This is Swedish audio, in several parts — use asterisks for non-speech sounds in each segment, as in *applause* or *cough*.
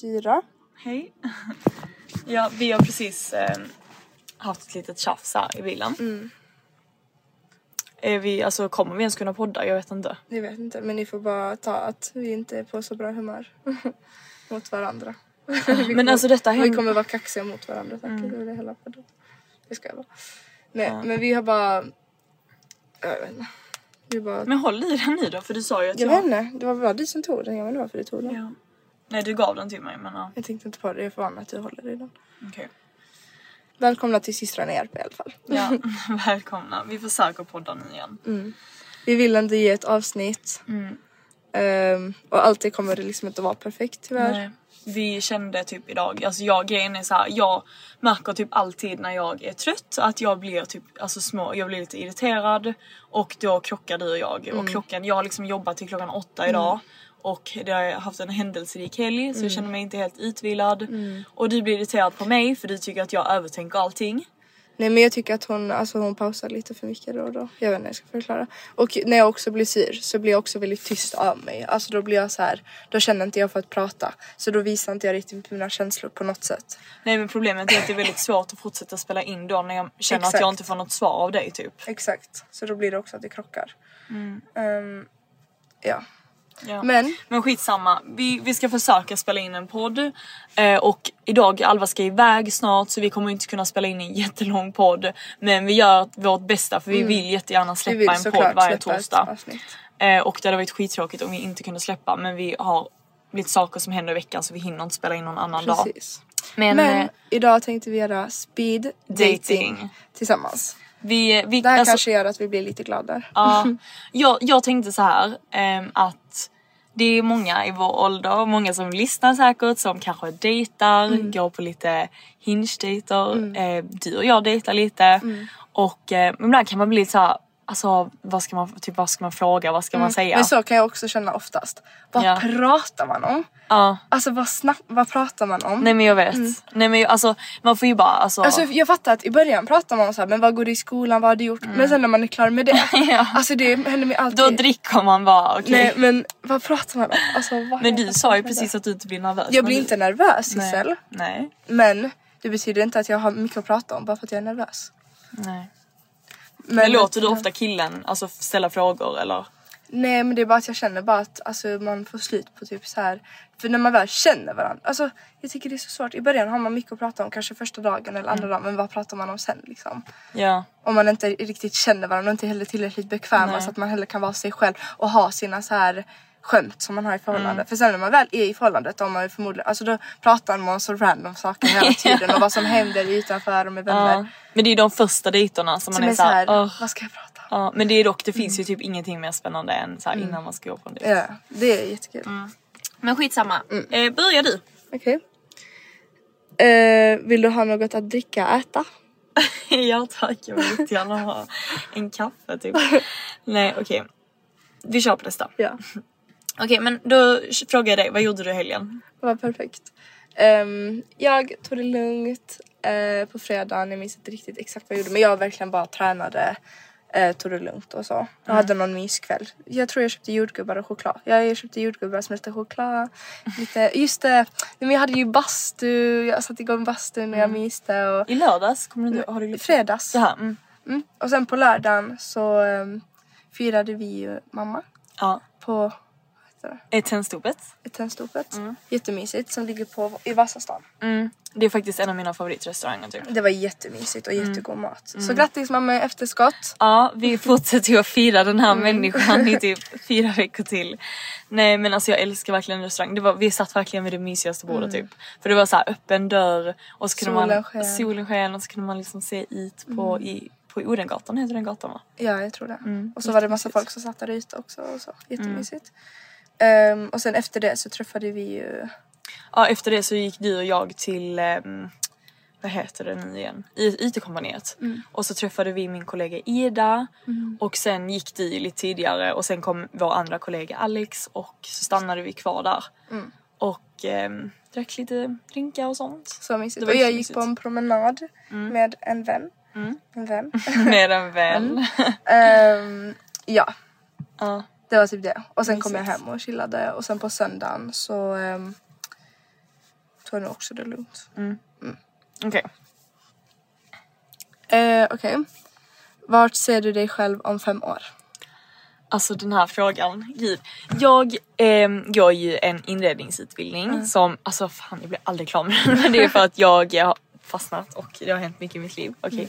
Kyra. Hej. *laughs* Ja, vi har precis eh, haft ett litet tjafs här i bilen. Mm. Är vi, alltså kommer vi ens kunna podda? Jag vet inte. Jag vet inte, men ni får bara ta att vi inte är på så bra humör *laughs* mot varandra. *laughs* Men alltså detta Vi kommer vara kaxiga mot varandra tack. Mm. Det det hela podden. Vi ska bara. Nej, Ja. men vi har bara... Jag vet inte. Vi bara... Men håll i den nu då för du sa ju att jag vet inte, det var bara du som tog den. Jag vet inte varför du tog den. Ja. Nej du gav den till mig men ja. Jag tänkte inte på det, jag är van att du håller i den. Okej. Välkomna till systrarna Järp i alla fall. Ja, *laughs* *laughs* välkomna. Vi försöker podda nu igen. Vi vill inte ge ett avsnitt. Mm. Ehm, och alltid kommer det liksom inte vara perfekt tyvärr. Nej. Vi kände typ idag, alltså jag grejen är så här, jag märker typ alltid när jag är trött att jag blir typ alltså små, jag blir lite irriterad och då krockar du och jag och klockan, jag har liksom jobbat till klockan åtta idag och det har haft en händelserik helg så jag känner mig inte helt utvilad och du blir irriterad på mig för du tycker att jag övertänker allting. Nej men jag tycker att hon, alltså hon pausar lite för mycket då och då. Jag vet inte hur jag ska förklara. Och när jag också blir sur så blir jag också väldigt tyst av mig. Alltså då blir jag så här, då känner inte jag för att prata. Så då visar inte jag riktigt mina känslor på något sätt. Nej men problemet är att det är väldigt svårt att fortsätta spela in då när jag känner att Exakt. jag inte får något svar av dig typ. Exakt. Så då blir det också att det krockar. Ehm, ja. Ja. Men Men skitsamma, vi, vi ska försöka spela in en podd eh, och idag Alva ska iväg snart så vi kommer inte kunna spela in en *laughs* jättelång podd men vi gör vårt bästa för vi vill jättegärna Mm. vi släppa vill en podd varje släppa torsdag. Eh, och det hade varit skittråkigt om vi inte kunde släppa men vi har lite saker som händer i veckan så vi hinner inte spela in någon annan dag. Precis. Men, Men eh, idag tänkte vi göra speed dating, Dating. tillsammans. Vi, vi, Det här alltså- kanske gör att vi blir lite gladare. Ja, *laughs* jag, jag tänkte så här ehm, att det är många i vår ålder, många som lyssnar säkert som kanske dejtar, Mm. går på lite hinge-dejter. Eh, du och jag dejtar lite. Mm. Och eh, ibland kan man bli lite så här, alltså vad ska man, typ, vad ska man fråga, vad ska man säga? Mm. Men så kan jag också känna oftast. Vad Ja. pratar man om? Ja, Alltså vad, snack, vad pratar man om? nej men jag vet. Nej men alltså man får ju bara alltså. Alltså jag fattar att i början pratar man om så här, men vad går du i skolan, vad har du gjort? Men sen när man är klar med det. Mm. *laughs* Ja. Alltså det händer mig alltid. då dricker man bara okej. Nej men vad pratar man om? Alltså, vad Men du sa ju precis att du inte blir nervös. Jag blir du- inte nervös Nej. Sissel. Nej. Men det betyder inte att jag har mycket att prata om bara för att jag är nervös. Nej. Men, låter du ofta killen alltså ställa frågor eller? Nej men det är bara att jag känner bara att alltså, man får slut på typ så här. För när man väl känner varandra. Alltså jag tycker det är så svårt. I början har man mycket att prata om kanske första dagen eller andra dagen. Men vad pratar man om sen liksom? Ja. Om man inte riktigt känner varandra och inte heller tillräckligt bekväma Nej. så att man heller kan vara sig själv och ha sina så här skämt som man har i Mm. förhållande. För sen när man väl är i förhållandet då man förmodligen, alltså då pratar man så random saker hela *laughs* tiden och vad som händer utanför och med vänner. Ja. Men det är ju de första dejterna som man Som är är såhär, såhär, "Åh." vad ska jag prata om? Ja, men det är dock, det finns ju typ ingenting mer spännande än så här innan man ska gå på en dejt. Ja, det är jättekul. Men skitsamma. Mm. Eh, börja du. Okej. Eh, vill du ha något att dricka, äta? *laughs* ja tack, jag vill jättegärna ha en kaffe typ. *laughs* Nej okej. Vi kör på nästa. Ja. Okej men då frågar jag dig, vad gjorde du i helgen? Det var perfekt. Ehm, jag tog det lugnt eh, på fredagen. Jag minns inte riktigt exakt vad jag gjorde men jag verkligen bara tränade. Eh, tog det lugnt och så. Jag hade någon myskväll. Jag tror jag köpte jordgubbar och choklad. Ja, jag köpte jordgubbar, smälte choklad. Lite, just det, men jag hade ju bastu. Jag satte igång bastun och jag myste. Och, I lördags? Kommer du, har du glömt? fredags. Här? Mm. Mm. Och sen på lördagen så ehm, firade vi ju mamma Ja. på vad heter det? Är Tennstopet? Tennstopet. Jättemysigt som ligger på, i Vasastan. Mm. Det är faktiskt en av mina favoritrestauranger typ. Det var jättemysigt och jättegod mat. Så grattis mamma i efterskott. Ja, vi *laughs* fortsätter ju att fira den här människan i *laughs* typ fyra veckor till. Nej men alltså jag älskar verkligen restaurang. Det var, vi satt verkligen vid det mysigaste bordet typ. För det var så här öppen dörr och så kunde Solen man solen sken och så kunde man liksom se ut på, i, på Odengatan, heter den gatan va? Ja jag tror det. och så var det massa folk som satt där ute också och så. Jättemysigt. Ehm, och sen efter det så träffade vi ju Ja efter det så gick du och jag till ehm, vad heter det nu igen? I- IT-kompaniet. Och så träffade vi min kollega Ida och sen gick du lite tidigare och sen kom vår andra kollega Alex och så stannade vi kvar där. Och ehm, drack lite drinkar och sånt. så mysigt. Och jag gick på en promenad med en vän. En vän. *laughs* Med en vän. *laughs* Ehm, ja Ja. Det var typ det. Och sen kom jag Mysigt. hem och chillade och sen på söndagen så um, tog jag nog också det lugnt. Okej. Uh, Okej. Vart ser du dig själv om fem år? Alltså den här frågan, gud. Jag ehm, går ju en inredningsutbildning som, alltså fan jag blir aldrig klar med den men *laughs* det är för att jag, jag har fastnat och det har hänt mycket i mitt liv. Okej.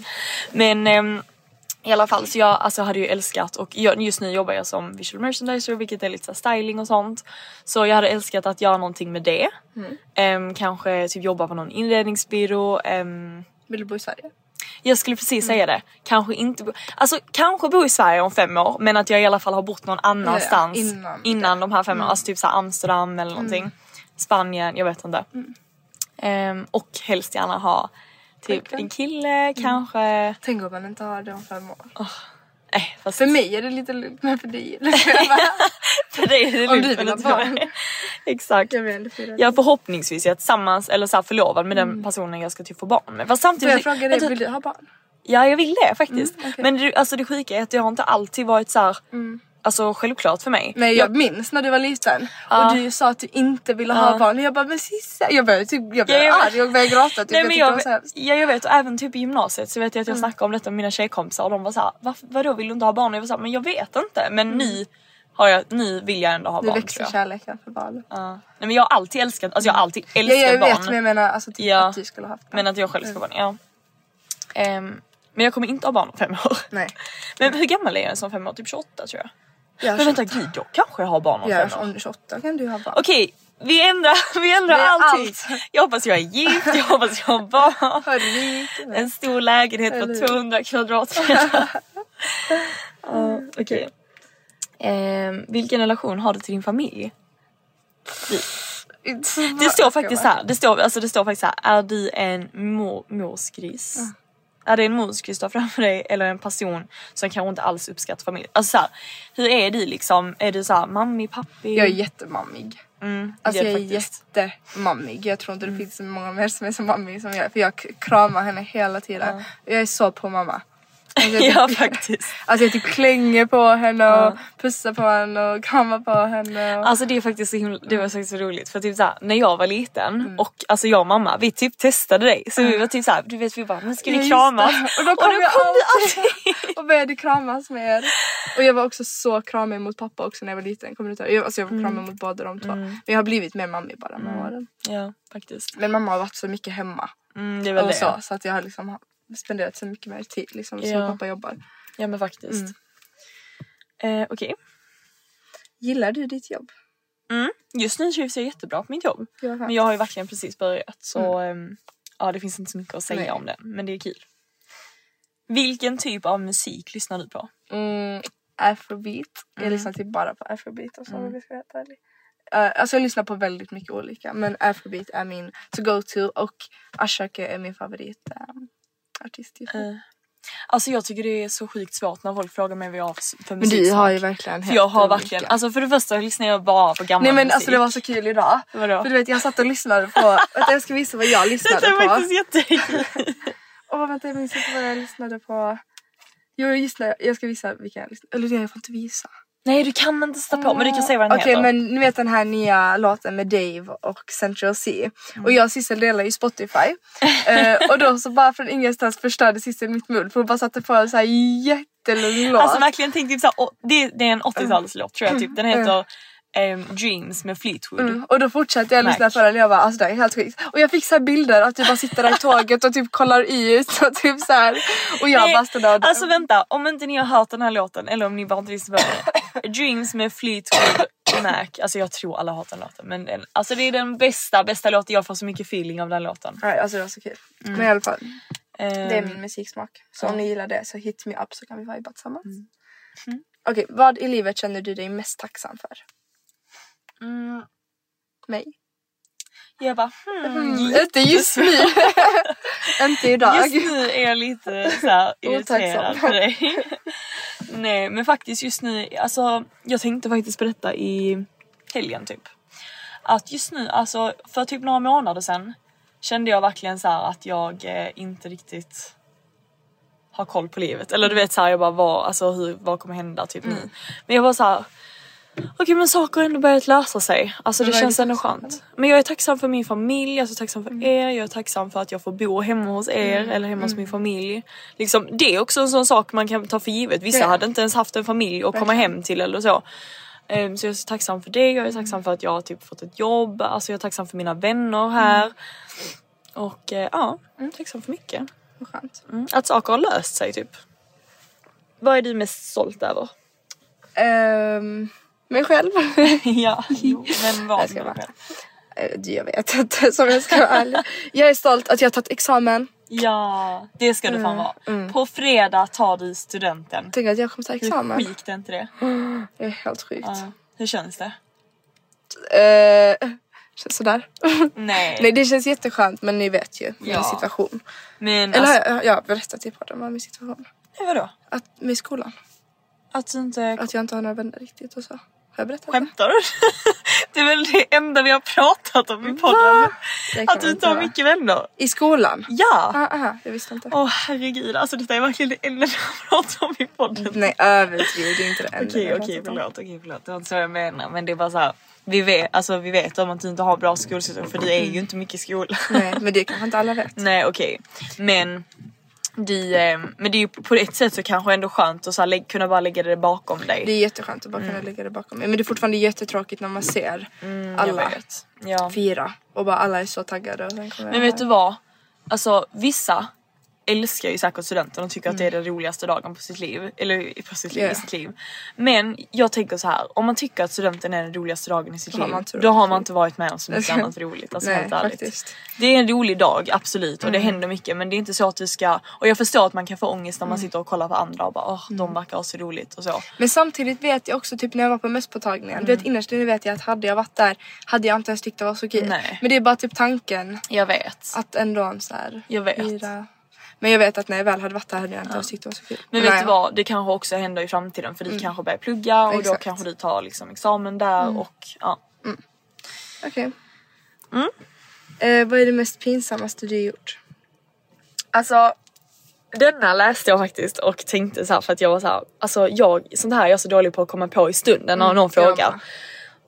Men ehm, i alla fall så jag alltså, hade ju älskat och just nu jobbar jag som visual merchandiser vilket är lite så styling och sånt. Så jag hade älskat att göra någonting med det. Ehm, kanske typ jobba på någon inredningsbyrå. ehm, Vill du bo i Sverige? jag skulle precis säga det. Kanske inte bo, alltså kanske bo i Sverige om fem år men att jag i alla fall har bott någon annanstans innan innan, de här fem åren. Alltså typ så Amsterdam eller någonting. Spanien, jag vet inte. Ehm, och helst gärna ha typ en kille kanske. Tänk om man inte har det om fem år. Eh, fast För mig är det lite lugnt men för dig *laughs* för dig är det Om lugnt, du men vill ha barn. *laughs* Exakt. Jag vill Ja förhoppningsvis är jag tillsammans eller så här förlovad med den personen jag ska typ få barn med. Fast Får samtidigt. jag fråga dig, Vänta, vill du ha barn? Ja jag vill det faktiskt. Mm, okej. Men det, alltså det sjuka är att det har inte alltid varit så här, alltså självklart för mig. Men jag minns när du var liten Ja. och du sa att du inte ville ha Ja. barn och jag bara men Sissa, jag började typ, jag blev Ja, jag- arg och började gråta typ. Nej jag men jag, hemskt. ja, jag vet och även typ i gymnasiet så vet jag att Mm. jag snackade om detta med mina tjejkompisar och de var såhär Varför, vadå vill du inte ha barn? Och jag var såhär men jag vet inte men nu har jag, nu vill jag ändå ha Nu barn Mm. växer jag. kärleken för barn. Ja. Nej men jag har alltid älskat, alltså jag har alltid Ja, älskat jag barn. vet men jag menar alltså typ Ja. att du skulle ha haft barn. Men att jag själv ska ha barn, ja. Ehm, men jag kommer inte ha barn om fem år. Nej. *laughs* Men hur gammal är jag som fem år? Typ 28 tror jag. Jag Men vänta 28. gud jag kanske har barn om Ja, fem år. är 28 kan du ha barn. Okej, vi ändrar, *laughs* vi ändrar är allting. allt. Jag hoppas jag är gift, jag hoppas jag har barn. *laughs* Har du? En stor lägenhet Eller på hur? 200 kvadratmeter. *laughs* Ja, Okej. Ehm, vilken relation har du till din familj? Det står faktiskt så här, det står, alltså det står faktiskt här, är du en mo- morsgris? Är det en morsgris du har framför dig eller en person som kanske inte alls uppskattar familj? Alltså så här, hur är du liksom? Är du så här mammi, pappi? Jag är jättemammig. mm, Alltså jag är faktiskt. jättemammig. Jag tror inte det finns så många mer som är så mammig som jag. För jag kramar henne hela tiden. Jag är så på mamma. Alltså jag, *laughs* Ja typ, faktiskt. alltså jag typ klänger på henne och pussar på henne och kramar på henne. Och... Alltså det är faktiskt så himla, det var faktiskt så roligt för typ såhär, när jag var liten Mm. och alltså jag och mamma vi typ testade dig så vi var typ såhär, du vet vi bara men ska Ja, vi kramas? Och då *laughs* kom, jag kom du alltid *laughs* och började kramas med er. Och jag var också så kramig mot pappa också när jag var liten. Kommer du ihåg? Jag, alltså jag var Mm. kramig mot båda de två. Men jag har blivit mer mammig bara med åren. Ja faktiskt. Men mamma har varit så mycket hemma. Mm, det väl Och det. så, så att jag har liksom spenderat så mycket mer tid liksom, Ja. som pappa jobbar. Ja men faktiskt. Mm. Eh, Okej. Gillar du ditt jobb? Just nu trivs jag jättebra på mitt jobb. Jag med. Men jag har ju verkligen precis börjat så ehm, ja det finns inte så mycket att säga Nej. om den men det är kul. Vilken typ av musik lyssnar du på? Mm, afrobeat. Jag Mm. lyssnar typ bara på afrobeat och så om jag ska vara helt ärlig. Eh, alltså jag lyssnar på väldigt mycket olika men afrobeat är min to go to och Ashake är min favorit um, artist just nu. Eh, Alltså jag tycker det är så sjukt svårt när folk frågar mig vad jag har för- för Men du har ju verkligen För jag har verkligen, alltså för det första lyssnar jag bara på gammal Nej men musik. alltså det var så kul idag. Vadå? För du vet jag satt och lyssnade på, *laughs* vänta jag ska visa vad jag lyssnade Detta är på. faktiskt jättekul. *laughs* Åh vänta jag minns inte vad jag lyssnade på. Jo just det, jag ska visa vilka jag lyssnade Eller det jag får inte visa. Nej du kan inte sätta på men du kan säga vad den Okej heter. men ni vet den här nya låten med Dave och Central C. Mm. Och jag och Sissel delar ju Spotify. *laughs* eh, och då så bara från ingenstans förstörde Sissel mitt mood för hon bara satte på en så här jättelång låt. Alltså verkligen tänk typ såhär, det, det är en 80-talslåt tror jag typ. Den heter ehm, Dreams med Fleetwood. Mm, och då fortsatte jag lyssna på den och jag bara alltså det här är helt sjukt. Och jag fick så bilder att du bara sitter där i tåget och typ kollar ut och typ så här. Och jag Nej, bara stod där Alltså vänta, om inte ni har hört den här låten eller om ni bara inte lyssnar på den. Dreams med Fleetwood Mac. Alltså jag tror alla har hört den låten. Men den, alltså det är den bästa, bästa låten. Jag får så mycket feeling av den låten. Nej, alltså det var så kul. Mm. Men i alla fall, det är Ehm, min musiksmak. Så om ni gillar det så hit me up så kan vi vibea tillsammans. Mm. Okej, vad i livet känner du dig mest tacksam för? Mm, Mig? jag bara hmm, Mm, inte just nu. *laughs* inte idag. Just nu är jag lite såhär *laughs* irriterad på dig. *laughs* Nej men faktiskt just nu, alltså jag tänkte faktiskt på detta i helgen typ. Att just nu, alltså för typ några månader sedan kände jag verkligen så här att jag eh, inte riktigt har koll på livet. Eller du vet såhär jag bara vad, alltså hur, vad kommer hända typ Mm. nu. Men jag var så här. Okej men saker har ändå börjat lösa sig. Alltså det känns ändå skönt. Men jag är tacksam för min familj, jag är så tacksam Mm. för er, jag är tacksam för att jag får bo hemma hos er eller hemma hos min familj. Liksom, det är också en sån sak man kan ta för givet. Vissa Ja. hade inte ens haft en familj att komma hem till eller så. Ehm, så jag är så tacksam för det, jag är tacksam för att jag har typ fått ett jobb, alltså jag är tacksam för mina vänner här. Och eh, ja, tacksam för mycket. Vad skönt. Mm. Att saker har löst sig typ. Vad är du mest stolt över? Um, mig själv? *laughs* ja, jo, men vad Jag ska med dig själv? Eh, jag vet inte som jag ska vara ärlig. Jag är stolt att jag har tagit examen. Ja, det ska du fan vara. På fredag tar du studenten. Tänk att jag kommer ta Hur examen. sjukt är inte det? *gasps* Det är helt sjukt. Ja. Hur känns det? Eh, känns sådär. *laughs* Nej. Nej det känns jätteskönt men ni vet ju min Ja. situation. Men Eller alltså, jag, jag har berättat i podden om min situation. nej, vadå? Att, med skolan. Att inte Att jag inte har några vänner riktigt och så. Har jag berättat skämtar du? *laughs* det är väl det enda vi har pratat om i podden. Att du inte har mycket vänner. I skolan? Ja! Ah, aha, jag visste inte. Åh herregud, alltså detta är verkligen det enda vi har pratat om i podden. Nej överdriv, det är inte det enda Okej okej förlåt, okej förlåt. Det var inte så jag menar men det är bara så här. Vi vet, alltså, vi vet om att du inte har bra skolsituation för du är ju inte mycket i skolan. Nej men det kanske inte alla vet. Nej okej. Men du, eh, men det är ju på ett sätt så kanske ändå skönt att så här, kunna bara lägga det bakom dig. Det är jätteskönt att bara kunna lägga det bakom mig. Men det är fortfarande jättetråkigt när man ser Mm, alla. Ja. fira och bara alla är så taggade. Och sen Men vet du vad? Alltså vissa älskar ju säkert studenten och tycker att det är den roligaste dagen på sitt liv. Eller på sitt liv, Ja. i sitt liv. Men jag tänker så här. om man tycker att studenten är den roligaste dagen i sitt Då har liv. inte då har man inte varit med om så mycket *laughs* annat roligt. Alltså Nej, faktiskt. Mm. Det är en rolig dag, absolut. Och det händer mycket. Men det är inte så att du ska... Och jag förstår att man kan få ångest när man Mm. sitter och kollar på andra och bara åh, de verkar ha så roligt och så. Men samtidigt vet jag också typ när jag var på mösspåtagningen. Du vet innerst inne vet jag att hade jag varit där hade jag inte ens tyckt det var så kul. Nej. Men det är bara typ tanken Jag vet. att ändå så här, Jag vet. fira. Men jag vet att när jag väl hade varit där hade jag inte ens tyckt det var så kul. Men vet Nej. du vad, det kanske också händer i framtiden för du kanske börjar plugga och då Exakt. kanske du tar liksom examen där och ja. Okej. Mm. Eh, vad är det mest pinsammaste du gjort? Alltså denna läste jag faktiskt och tänkte så här för att jag var så här, alltså jag, sånt här är jag så dålig på att komma på i stunden när någon jag frågar.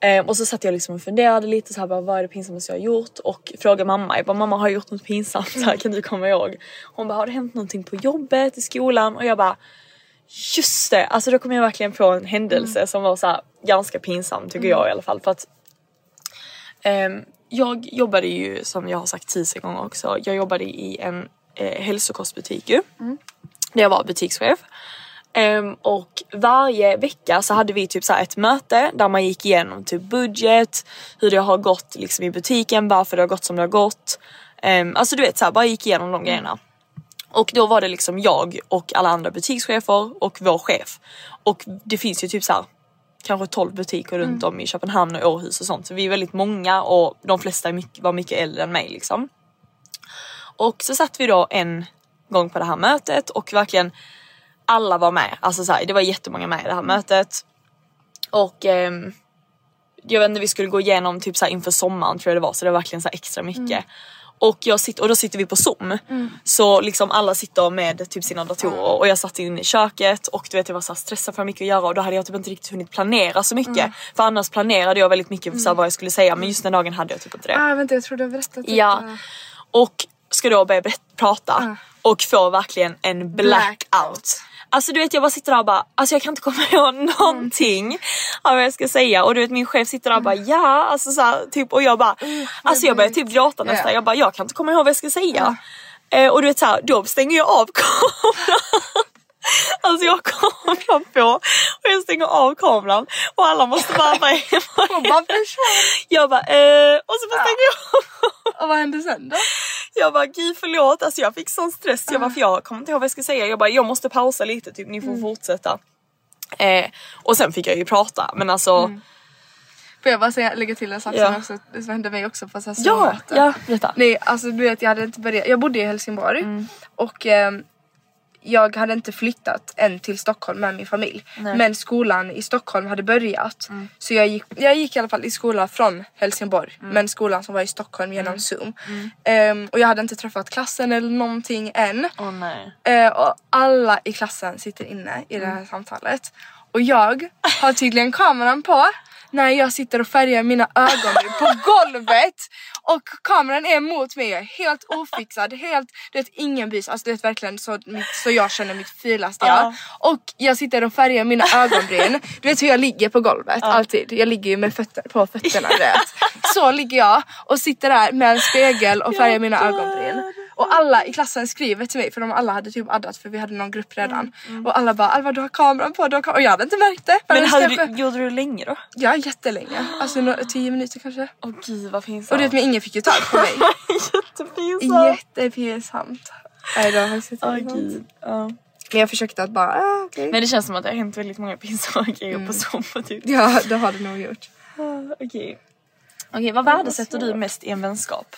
Eh, och så satt jag liksom och funderade lite så här bara, vad är det pinsammaste jag har gjort och frågade mamma, jag bara mamma har jag gjort något pinsamt *laughs* så här, kan du komma ihåg? Hon bara har det hänt någonting på jobbet, i skolan? Och jag bara just det, alltså då kom jag verkligen på en händelse som var så här, ganska pinsam tycker jag i alla fall för att Ehm, jag jobbade ju som jag har sagt tusen gånger också. Jag jobbade i en eh, hälsokostbutik ju. Där jag var butikschef. Ehm, och varje vecka så hade vi typ så ett möte där man gick igenom typ budget, hur det har gått liksom i butiken, varför det har gått som det har gått. Ehm, alltså du vet så här, bara gick igenom de grejerna. Och då var det liksom jag och alla andra butikschefer och vår chef. Och det finns ju typ så här kanske 12 butiker runt om i Köpenhamn och Århus och sånt. Så vi är väldigt många och de flesta mycket, var mycket äldre än mig liksom. Och så satt vi då en gång på det här mötet och verkligen alla var med. Alltså så här, det var jättemånga med i det här mötet. Och ehm, jag vet inte, vi skulle gå igenom typ så här inför sommaren tror jag det var så det var verkligen så extra mycket. Och, jag sitter, och då sitter vi på zoom. Så liksom alla sitter med typ sina datorer och jag satt inne i köket och du vet jag var så stressad för hade mycket att göra och då hade jag typ inte riktigt hunnit planera så mycket. För annars planerade jag väldigt mycket för så här, vad jag skulle säga men just den dagen hade jag typ inte det. Ah, vänta jag tror du har berättat Ja. detta. Och ska då börja berätt- prata och få verkligen en blackout. Alltså du vet jag bara sitter där och bara, alltså jag kan inte komma ihåg någonting av vad jag ska säga och du vet min chef sitter där och bara ja, alltså så här, typ och jag bara, alltså jag börjar typ gråta nästan, Ja. jag bara jag kan inte komma ihåg vad jag ska säga. Eh, och du vet så här, då stänger jag av kameran. Alltså jag har kameran på och jag stänger av kameran och alla måste bara vara bara försvann. Jag bara eh, och så bara stänger jag av. Och vad hände sen då? Jag bara gud förlåt, alltså jag fick sån stress. Jag bara för jag kommer inte ihåg vad jag ska säga. Jag bara jag måste pausa lite typ, ni får Mm. fortsätta. Eh, och sen fick jag ju prata men alltså Mm. Får jag bara säga, lägga till en sak Ja. som, också, som hände mig också på så här ja, ja berätta. Nej alltså du vet jag hade inte börjat, jag bodde i Helsingborg Mm. och ehm, jag hade inte flyttat än till Stockholm med min familj. Men skolan i Stockholm hade börjat. Mm. Så jag gick, jag gick i alla fall i skola från Helsingborg. Mm. Men skolan som var i Stockholm genom zoom. Ehm, och jag hade inte träffat klassen eller någonting än. Nej. Eh, och alla i klassen sitter inne i det Mm. här samtalet. Och jag har tydligen kameran på när jag sitter och färgar mina ögon på *laughs* golvet. Och kameran är mot mig, jag är helt ofixad, helt, du vet ingen bys, alltså du vet verkligen så, mitt, så jag känner mitt fulaste jag. Ja. Och jag sitter och färgar mina ögonbryn, *laughs* du vet hur jag ligger på golvet alltid. Jag ligger ju med fötter, på fötterna du vet. Så ligger jag och sitter där med en spegel och färgar mina ögonbryn. Och alla i klassen skriver till mig för de alla hade typ addat för vi hade någon grupp redan. Och alla bara Alva du har kameran på, du har kameran. Och jag hade inte märkt det. Men hade du, gjorde du länge då? Ja jättelänge, alltså några, tio minuter kanske. Åh gud vad pinsamt. Och du vet men ingen fick ju tag på mig. *laughs* Jättepinsamt. Jättepinsamt. Nej det var faktiskt Åh jättepinsamt. gud. Ja. Jag försökte att bara, ah, okej. Men det känns som att det har hänt väldigt många pinsamma grejer Mm. på Zoom typ. Ja det har det nog gjort. Ah, Okej. Okej vad värdesätter du mest i en vänskap?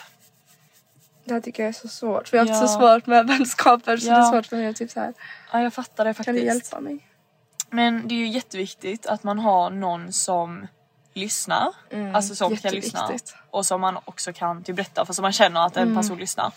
Det här tycker jag är så svårt. För jag har haft Ja. så svårt med vänskaper så Ja. det är svårt för mig att typ så här. Ja jag fattar det Kan faktiskt. du hjälpa mig? Men det är ju jätteviktigt att man har någon som lyssnar. alltså som kan lyssna. Mm. Och som man också kan typ berätta för så man känner att en Mm. person lyssnar.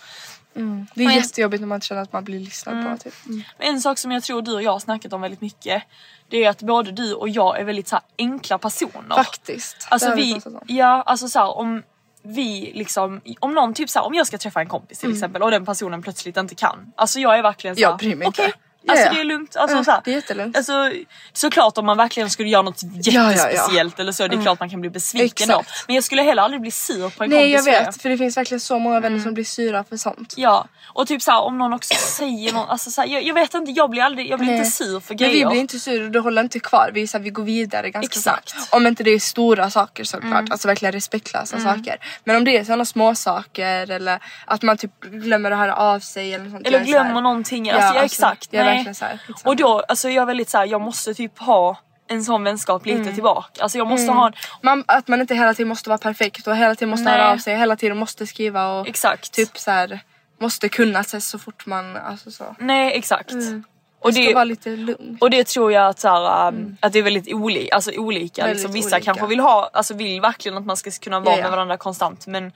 Det är Men- jättejobbigt när man känner att man blir lyssnad på typ. Men en sak som jag tror du och jag har snackat om väldigt mycket. Det är att både du och jag är väldigt så enkla personer. Faktiskt. Alltså vi, om. ja alltså så här, om vi liksom, om någon typ så här, om jag ska träffa en kompis till exempel och den personen plötsligt inte kan. Alltså jag är verkligen så här, Mm. Jag bryr mig inte. okej, Ja, Alltså ja. det är lugnt. Alltså, Mm, så här, det är jättelugnt. Alltså, såklart om man verkligen skulle göra något ja, ja. jättespeciellt eller så, det är klart man kan bli besviken då. Exakt. Men jag skulle heller aldrig bli sur på en Nej jag kompis för det. vet för det finns verkligen så många vänner som blir sura för sånt. Ja, och typ såhär om någon också säger något, alltså jag, jag vet inte, jag blir aldrig, jag blir Nej. inte sur för Men grejer. vi blir inte sura och det håller inte kvar. Vi, så här, vi går vidare ganska Exakt. snabbt. Om inte det är stora saker såklart. Alltså verkligen respektlösa saker. Men om det är sådana små saker eller att man typ glömmer att höra av sig eller något sånt. Eller jag är så här- glömmer någonting, Ja, alltså, ja, alltså, exakt. jag nej. Verkligen så här, och då, alltså jag är väldigt såhär, jag måste typ ha en sån vänskap lite Mm. tillbaka. Alltså jag måste ha en, Man, att man inte hela tiden måste vara perfekt och hela tiden måste Nej. höra av sig. Hela tiden måste skriva och exakt. typ så här måste kunna sig så fort man, alltså så. Nej exakt. Och Och det det, och det tror jag att, så här, um, att det är väldigt oli, alltså olika. Väldigt Liksom, vissa olika. kanske vill ha, alltså vill verkligen att man ska kunna vara Ja, ja. med varandra konstant. Men,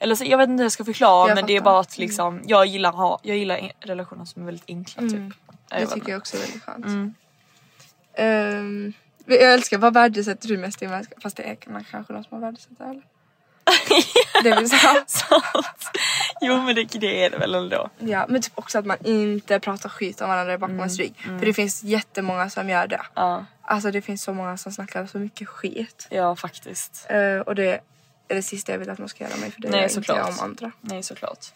eller så, jag vet inte hur jag ska förklara Jag men det är fattar. bara att liksom, jag gillar, ha, jag gillar relationer som är väldigt enkla typ. Det tycker inte. jag också är väldigt skönt. Mm. Ehm, jag älskar, vad värdesätter du mest i en vänskap? Fast det är kanske någon som har värdesatt *laughs* det eller? det vill säga. Sant. jo men det, det är det väl ändå. Ja men typ också att man inte pratar skit om varandra bakom ens rygg. För det finns jättemånga som gör det. Ja, Alltså det finns så många som snackar så mycket skit. ja faktiskt. Eh, och det är det sista jag vill att någon ska göra mig för det Nej, gör inte jag om andra. Nej såklart.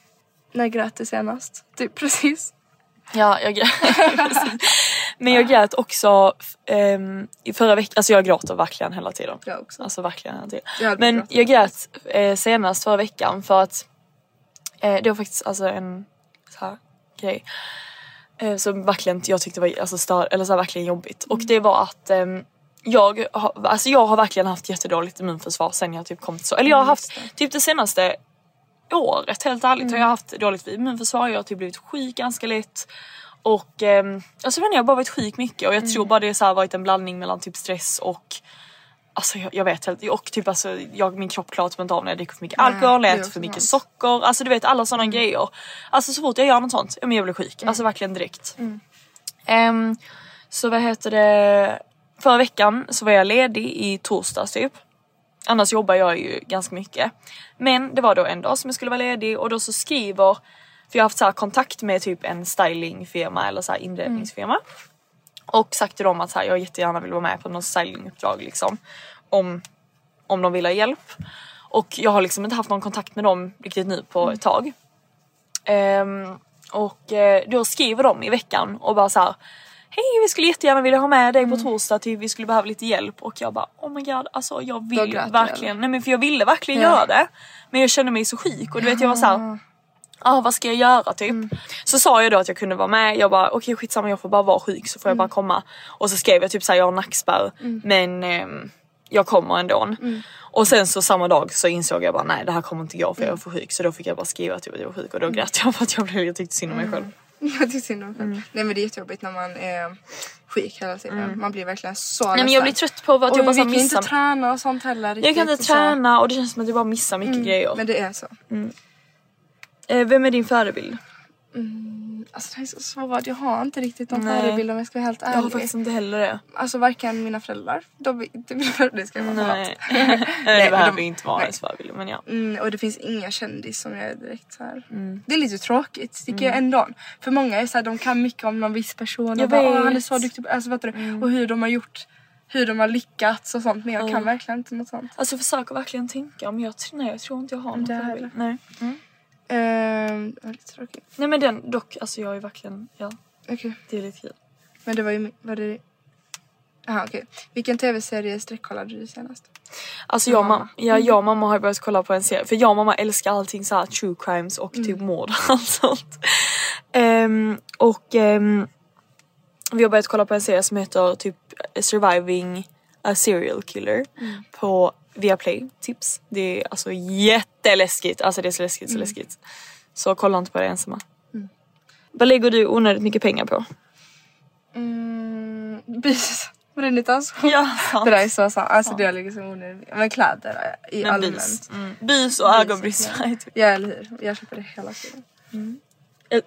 När grät du senast? Typ precis. Ja, jag *laughs* Men jag grät också ehm, i förra veckan, alltså jag gråter verkligen hela tiden. Jag också. Alltså verkligen hela tiden. Jag Men jag grät eh, senast förra veckan för att eh, det var faktiskt alltså en så här grej. Eh, som verkligen jag tyckte var alltså, stör, eller så här, verkligen jobbigt. Och det var att ehm, jag, har, alltså jag har verkligen haft jättedåligt immunförsvar sen jag typ till så. Eller jag har haft typ det senaste året helt ärligt har jag haft dåligt immunförsvar. Jag har typ blivit sjuk ganska lätt. Och ehm, alltså jag har bara varit sjuk mycket och jag tror bara det så här varit en blandning mellan typ stress och Alltså jag, jag vet helt, och typ alltså jag, min kropp klarar typ inte av när jag dricker för mycket alkohol, äter för mycket sant. socker, alltså du vet alla sådana grejer. Alltså så fort jag gör något sånt, jag blir sjuk. Alltså verkligen direkt. Ehm, så vad heter det, förra veckan så var jag ledig i torsdags typ. Annars jobbar jag ju ganska mycket. Men det var då en dag som jag skulle vara ledig och då så skriver, för jag har haft så här kontakt med typ en stylingfirma eller så här inredningsfirma. Och sagt till dem att så här, jag jättegärna vill vara med på något stylinguppdrag liksom. Om, om de vill ha hjälp. Och jag har liksom inte haft någon kontakt med dem riktigt nu på ett tag. Um, och eh, då skriver de i veckan och bara så här. Hej vi skulle jättegärna vilja ha med dig på torsdag till vi skulle behöva lite hjälp och jag bara oh my god alltså jag vill grät du, verkligen, nej men för jag ville verkligen Ja. göra det. Men jag kände mig så sjuk och du vet jag var så här. Ja vad ska jag göra typ? Så sa jag då att jag kunde vara med, jag bara okej skitsamma jag får bara vara sjuk så får jag bara komma. Och så skrev jag typ såhär jag har nackspärr men ehm, jag kommer ändå. Och sen så samma dag så insåg jag bara nej det här kommer inte gå för jag är för sjuk så då fick jag bara skriva typ att jag var sjuk och då grät jag för att jag, blev, jag tyckte synd om mig själv. *laughs* Jag tycker synd om Mm. mig. Nej men det är jättejobbigt när man är sjuk hela tiden. Man blir verkligen så Nej men jag blir trött på att Och jag bara vi så kan missar. inte träna och sånt heller. Jag kan inte så. träna och det känns som att jag bara missar mycket grejer. Men det är så. Eh, vem är din förebild? Alltså det är så svårt. Jag har inte riktigt någon Nej. förebild om jag ska vara helt Jag har ärlig. faktiskt inte heller det. Alltså varken mina föräldrar. De. *laughs* Det ska jag vara Nej. *laughs* Nej, det behöver de- inte vara ens förebild men ja. Mm, och det finns inga kändis som jag är direkt så här. Mm. Det är lite tråkigt tycker jag ändå. För många är så här, de kan mycket om någon viss person. Jag och bara, han är. Mm. så duktig alltså, vet du, Och hur de har gjort, hur de har lyckats och sånt. Men jag kan verkligen inte något sånt. Alltså jag försöker verkligen tänka men jag, nej, jag tror inte jag har någon Det. Nej. Ehm, var lite tråkigt. nej men den dock, alltså jag är verkligen, ja Okej, det är lite kul. men det var ju, var det... Jaha okej. Vilken tv-serie sträckkollade du senast? Alltså jag och Mamma. mamma, ja, jag och mamma har börjat kolla på en serie för jag och mamma älskar allting så här true crimes och typ mord och *laughs* allt sånt. Ehm, och ehm, vi har börjat kolla på en serie som heter typ Surviving a serial killer på Viaplay tips. Det är alltså jätteläskigt, alltså det är så läskigt så läskigt. Så kolla inte på det ensamma. Vad lägger du onödigt mycket pengar på? Mm, det inte alls? Ja, sant. *laughs* Det där är så sant. Alltså det är liksom onödigt. Men kläder i Men allmänt. bus. Mm. Bus och ögonbrystlar. typ. Ja eller hur. Jag köper det hela tiden. Eh,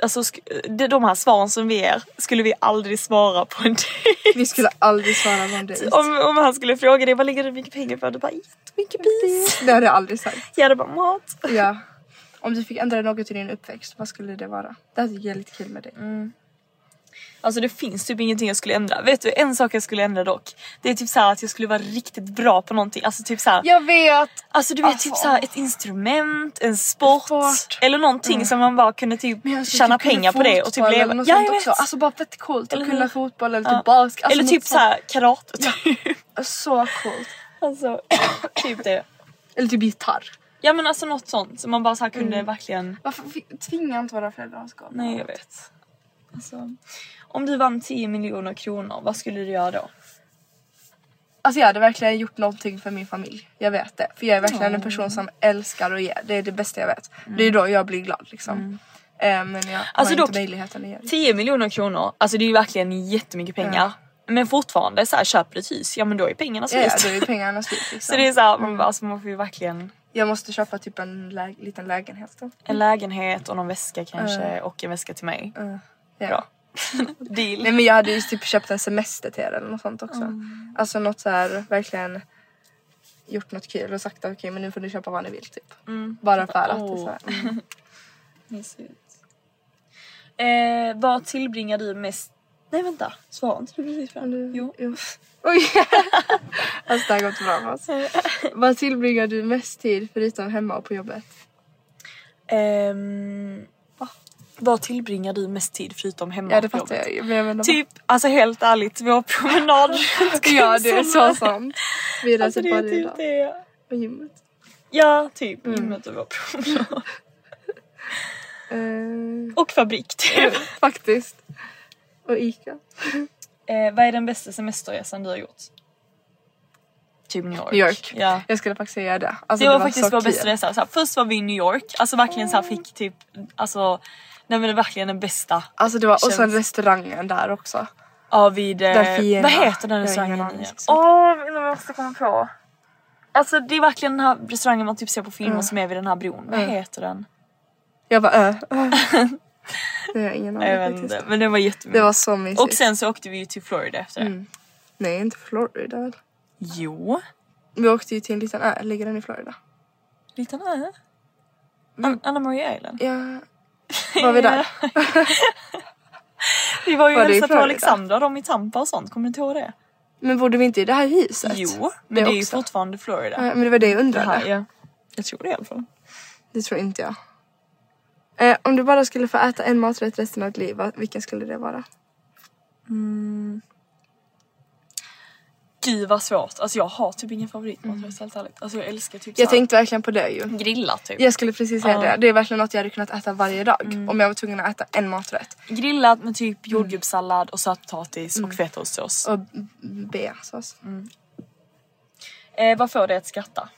Alltså sk- de- här svaren som vi ger skulle vi aldrig svara på en dejt. Vi skulle aldrig svara på en dejt. Om, om han skulle fråga dig vad lägger du mycket pengar på? Du bara jättemycket bis. Det hade jag aldrig sagt. Jag hade bara mat. Ja. Om du fick ändra något i din uppväxt, vad skulle det vara? Det hade jag lite kul med dig. Alltså det finns typ ingenting jag skulle ändra. Vet du en sak jag skulle ändra dock? Det är typ så här att jag skulle vara riktigt bra på någonting. Alltså typ så här. Jag vet! Alltså du vet Alltså. typ så här ett instrument, en sport, Sport. eller någonting som man bara kunde typ skulle tjäna typ pengar på det och typ leva. eller Ja jag också. vet. Alltså bara fett coolt Eller att kunna fotboll eller Ja. typ basket. Alltså eller typ sånt. så här karate. Typ. *laughs* Så coolt. alltså *coughs* typ det. Eller typ gitarr. Ja men alltså något sånt som man bara så kunde Mm. verkligen Varför tvingar inte våra föräldrar att skapa? Nej jag vet. Alltså, om du vann 10 miljoner kronor, vad skulle du göra då? Alltså jag hade verkligen gjort någonting för min familj. Jag vet det. För jag är verkligen en person som älskar att ge. Det är det bästa jag vet. Det är då jag blir glad liksom. Eh, men jag Alltså har dock- inte möjligheten att göra det. 10 miljoner kronor, alltså det är ju verkligen jättemycket pengar. Men fortfarande så här, köper du ett hus, ja men då är pengarna Ja, ja, slut. då är pengarna slut *laughs* liksom. så det är så här, man, bara, alltså, man får ju verkligen Jag måste köpa typ en lä- liten lägenhet då. en lägenhet och någon väska kanske och en väska till mig. Ja. Bra. *laughs* Deal. Nej men jag hade ju typ köpt en semester till er eller något sånt också. Alltså något så här verkligen gjort något kul och sagt okej men nu får ni köpa vad ni vill typ. Bara för att är så. *laughs* Mm. Eh, vad tillbringar du mest... Nej vänta, svarade inte du precis på den? Jo. jo. *laughs* Oj! alltså det här går inte bra för oss. Vad tillbringar du mest tid förutom hemma och på jobbet? Ehm, va? Vad tillbringar du mest tid förutom hemma Ja det fattar jobbet? jag. Men jag menar Typ, alltså helt ärligt, vår promenad *laughs* Ja det är så sant. Vi reser Alltså det är typ idag. det. På gymmet. Ja, typ Mm. gymmet och vår promenad. *laughs* Eh, Och fabrik typ. faktiskt. Och Ica. eh, vad är den bästa semesterresan du har gjort? Typ New York. New York. Ja. Jag skulle faktiskt säga det. Alltså, Det var, faktiskt så vår kul. bästa resa. Såhär, först var vi i New York, alltså verkligen såhär fick typ, alltså Nej men det är verkligen den bästa. Alltså det var, och sen restaurangen där också. Ja vid, eh, Den fina. vad heter den restaurangen? igen? Åh, jag måste komma på. Alltså det är verkligen den här restaurangen man typ ser på filmer som är vid den här bron. Vad heter den? Jag bara äh. *laughs* Det har ingen aning faktiskt. men den var jättemysig. Det var så mysigt. Och sen så åkte vi ju till Florida efter det. Mm. Nej inte Florida väl? Jo, Vi åkte ju till en liten ö, ligger den i Florida? liten ö. An- Anna Maria Island. Ja. Var vi där? *laughs* Vi var ju och det hälsade på? Alexandra de i Tampa och sånt, kommer du inte ihåg det? Men bodde vi inte i det här huset? Jo, men det, är ju fortfarande Florida. Ja, men det var det jag det undrade. här, ja. Jag tror det i alla fall. Det tror inte jag. Eh, om du bara skulle få äta en maträtt resten av ditt liv, vilken skulle det vara? Gud vad svårt. Alltså jag har typ ingen favoritmat helt ärligt. Alltså jag älskar typ Jag tänkte verkligen på det ju. grilla typ. Jag skulle precis säga. Mm. det. Det är verkligen något jag hade kunnat äta varje dag. Om jag var tvungen att äta en maträtt. Grillat med typ jordgubbssallad och sötpotatis och fetaostsås. Och beasås. Eh, vad får dig att skratta?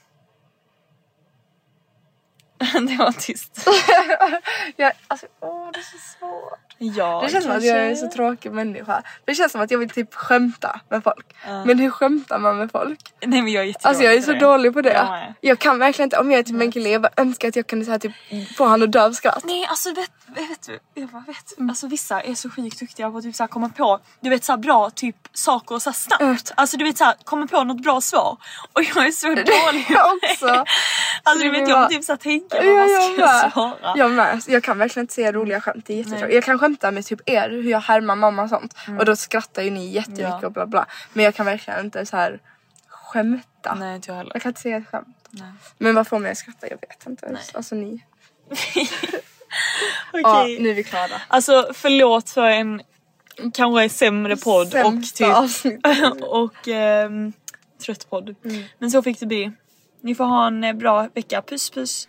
*laughs* det var tyst. *laughs* Jag, alltså, åh det är så svårt. Ja, Det känns som att jag är en så tråkig människa. Det känns som att jag vill typ skämta med folk. Men hur skämtar man med folk? Nej men jag är Alltså jag är så det. dålig på det. Jag med. Jag kan verkligen inte, om jag är typ med en kille, jag bara önskar att jag kunde så här, typ, få han att dö av skratt. Nej alltså vet, vet du, jag bara vet. Alltså vissa är så sjukt duktiga på att typ så här komma på, du vet så här bra typ saker så här snabbt. Alltså du vet så här, komma på något bra svar. Och jag är så *laughs* dålig på Jag det. också. Alltså du det vet jag bara- typ så här tänka Ja, vad man jag ska med. svara. Jag med. Jag kan verkligen inte säga roliga skämt. Det är jättetråkigt. Jag kan skämta med typ er, hur jag härmar mamma och sånt. Och då skrattar ju ni jättemycket Mm. Ja. och bla bla. Men jag kan verkligen inte så här skämta. Nej inte jag heller. Jag kan inte säga ett skämt. Nej. Men vad får mig att skratta? Jag vet inte ens. Alltså ni. *laughs* Okej. Ja, nu är vi klara. Alltså förlåt för en kanske sämre podd Sämsta och typ *laughs* och ehm, trött podd. Mm. Men så fick det bli. Ni får ha en eh, bra vecka. Puss puss.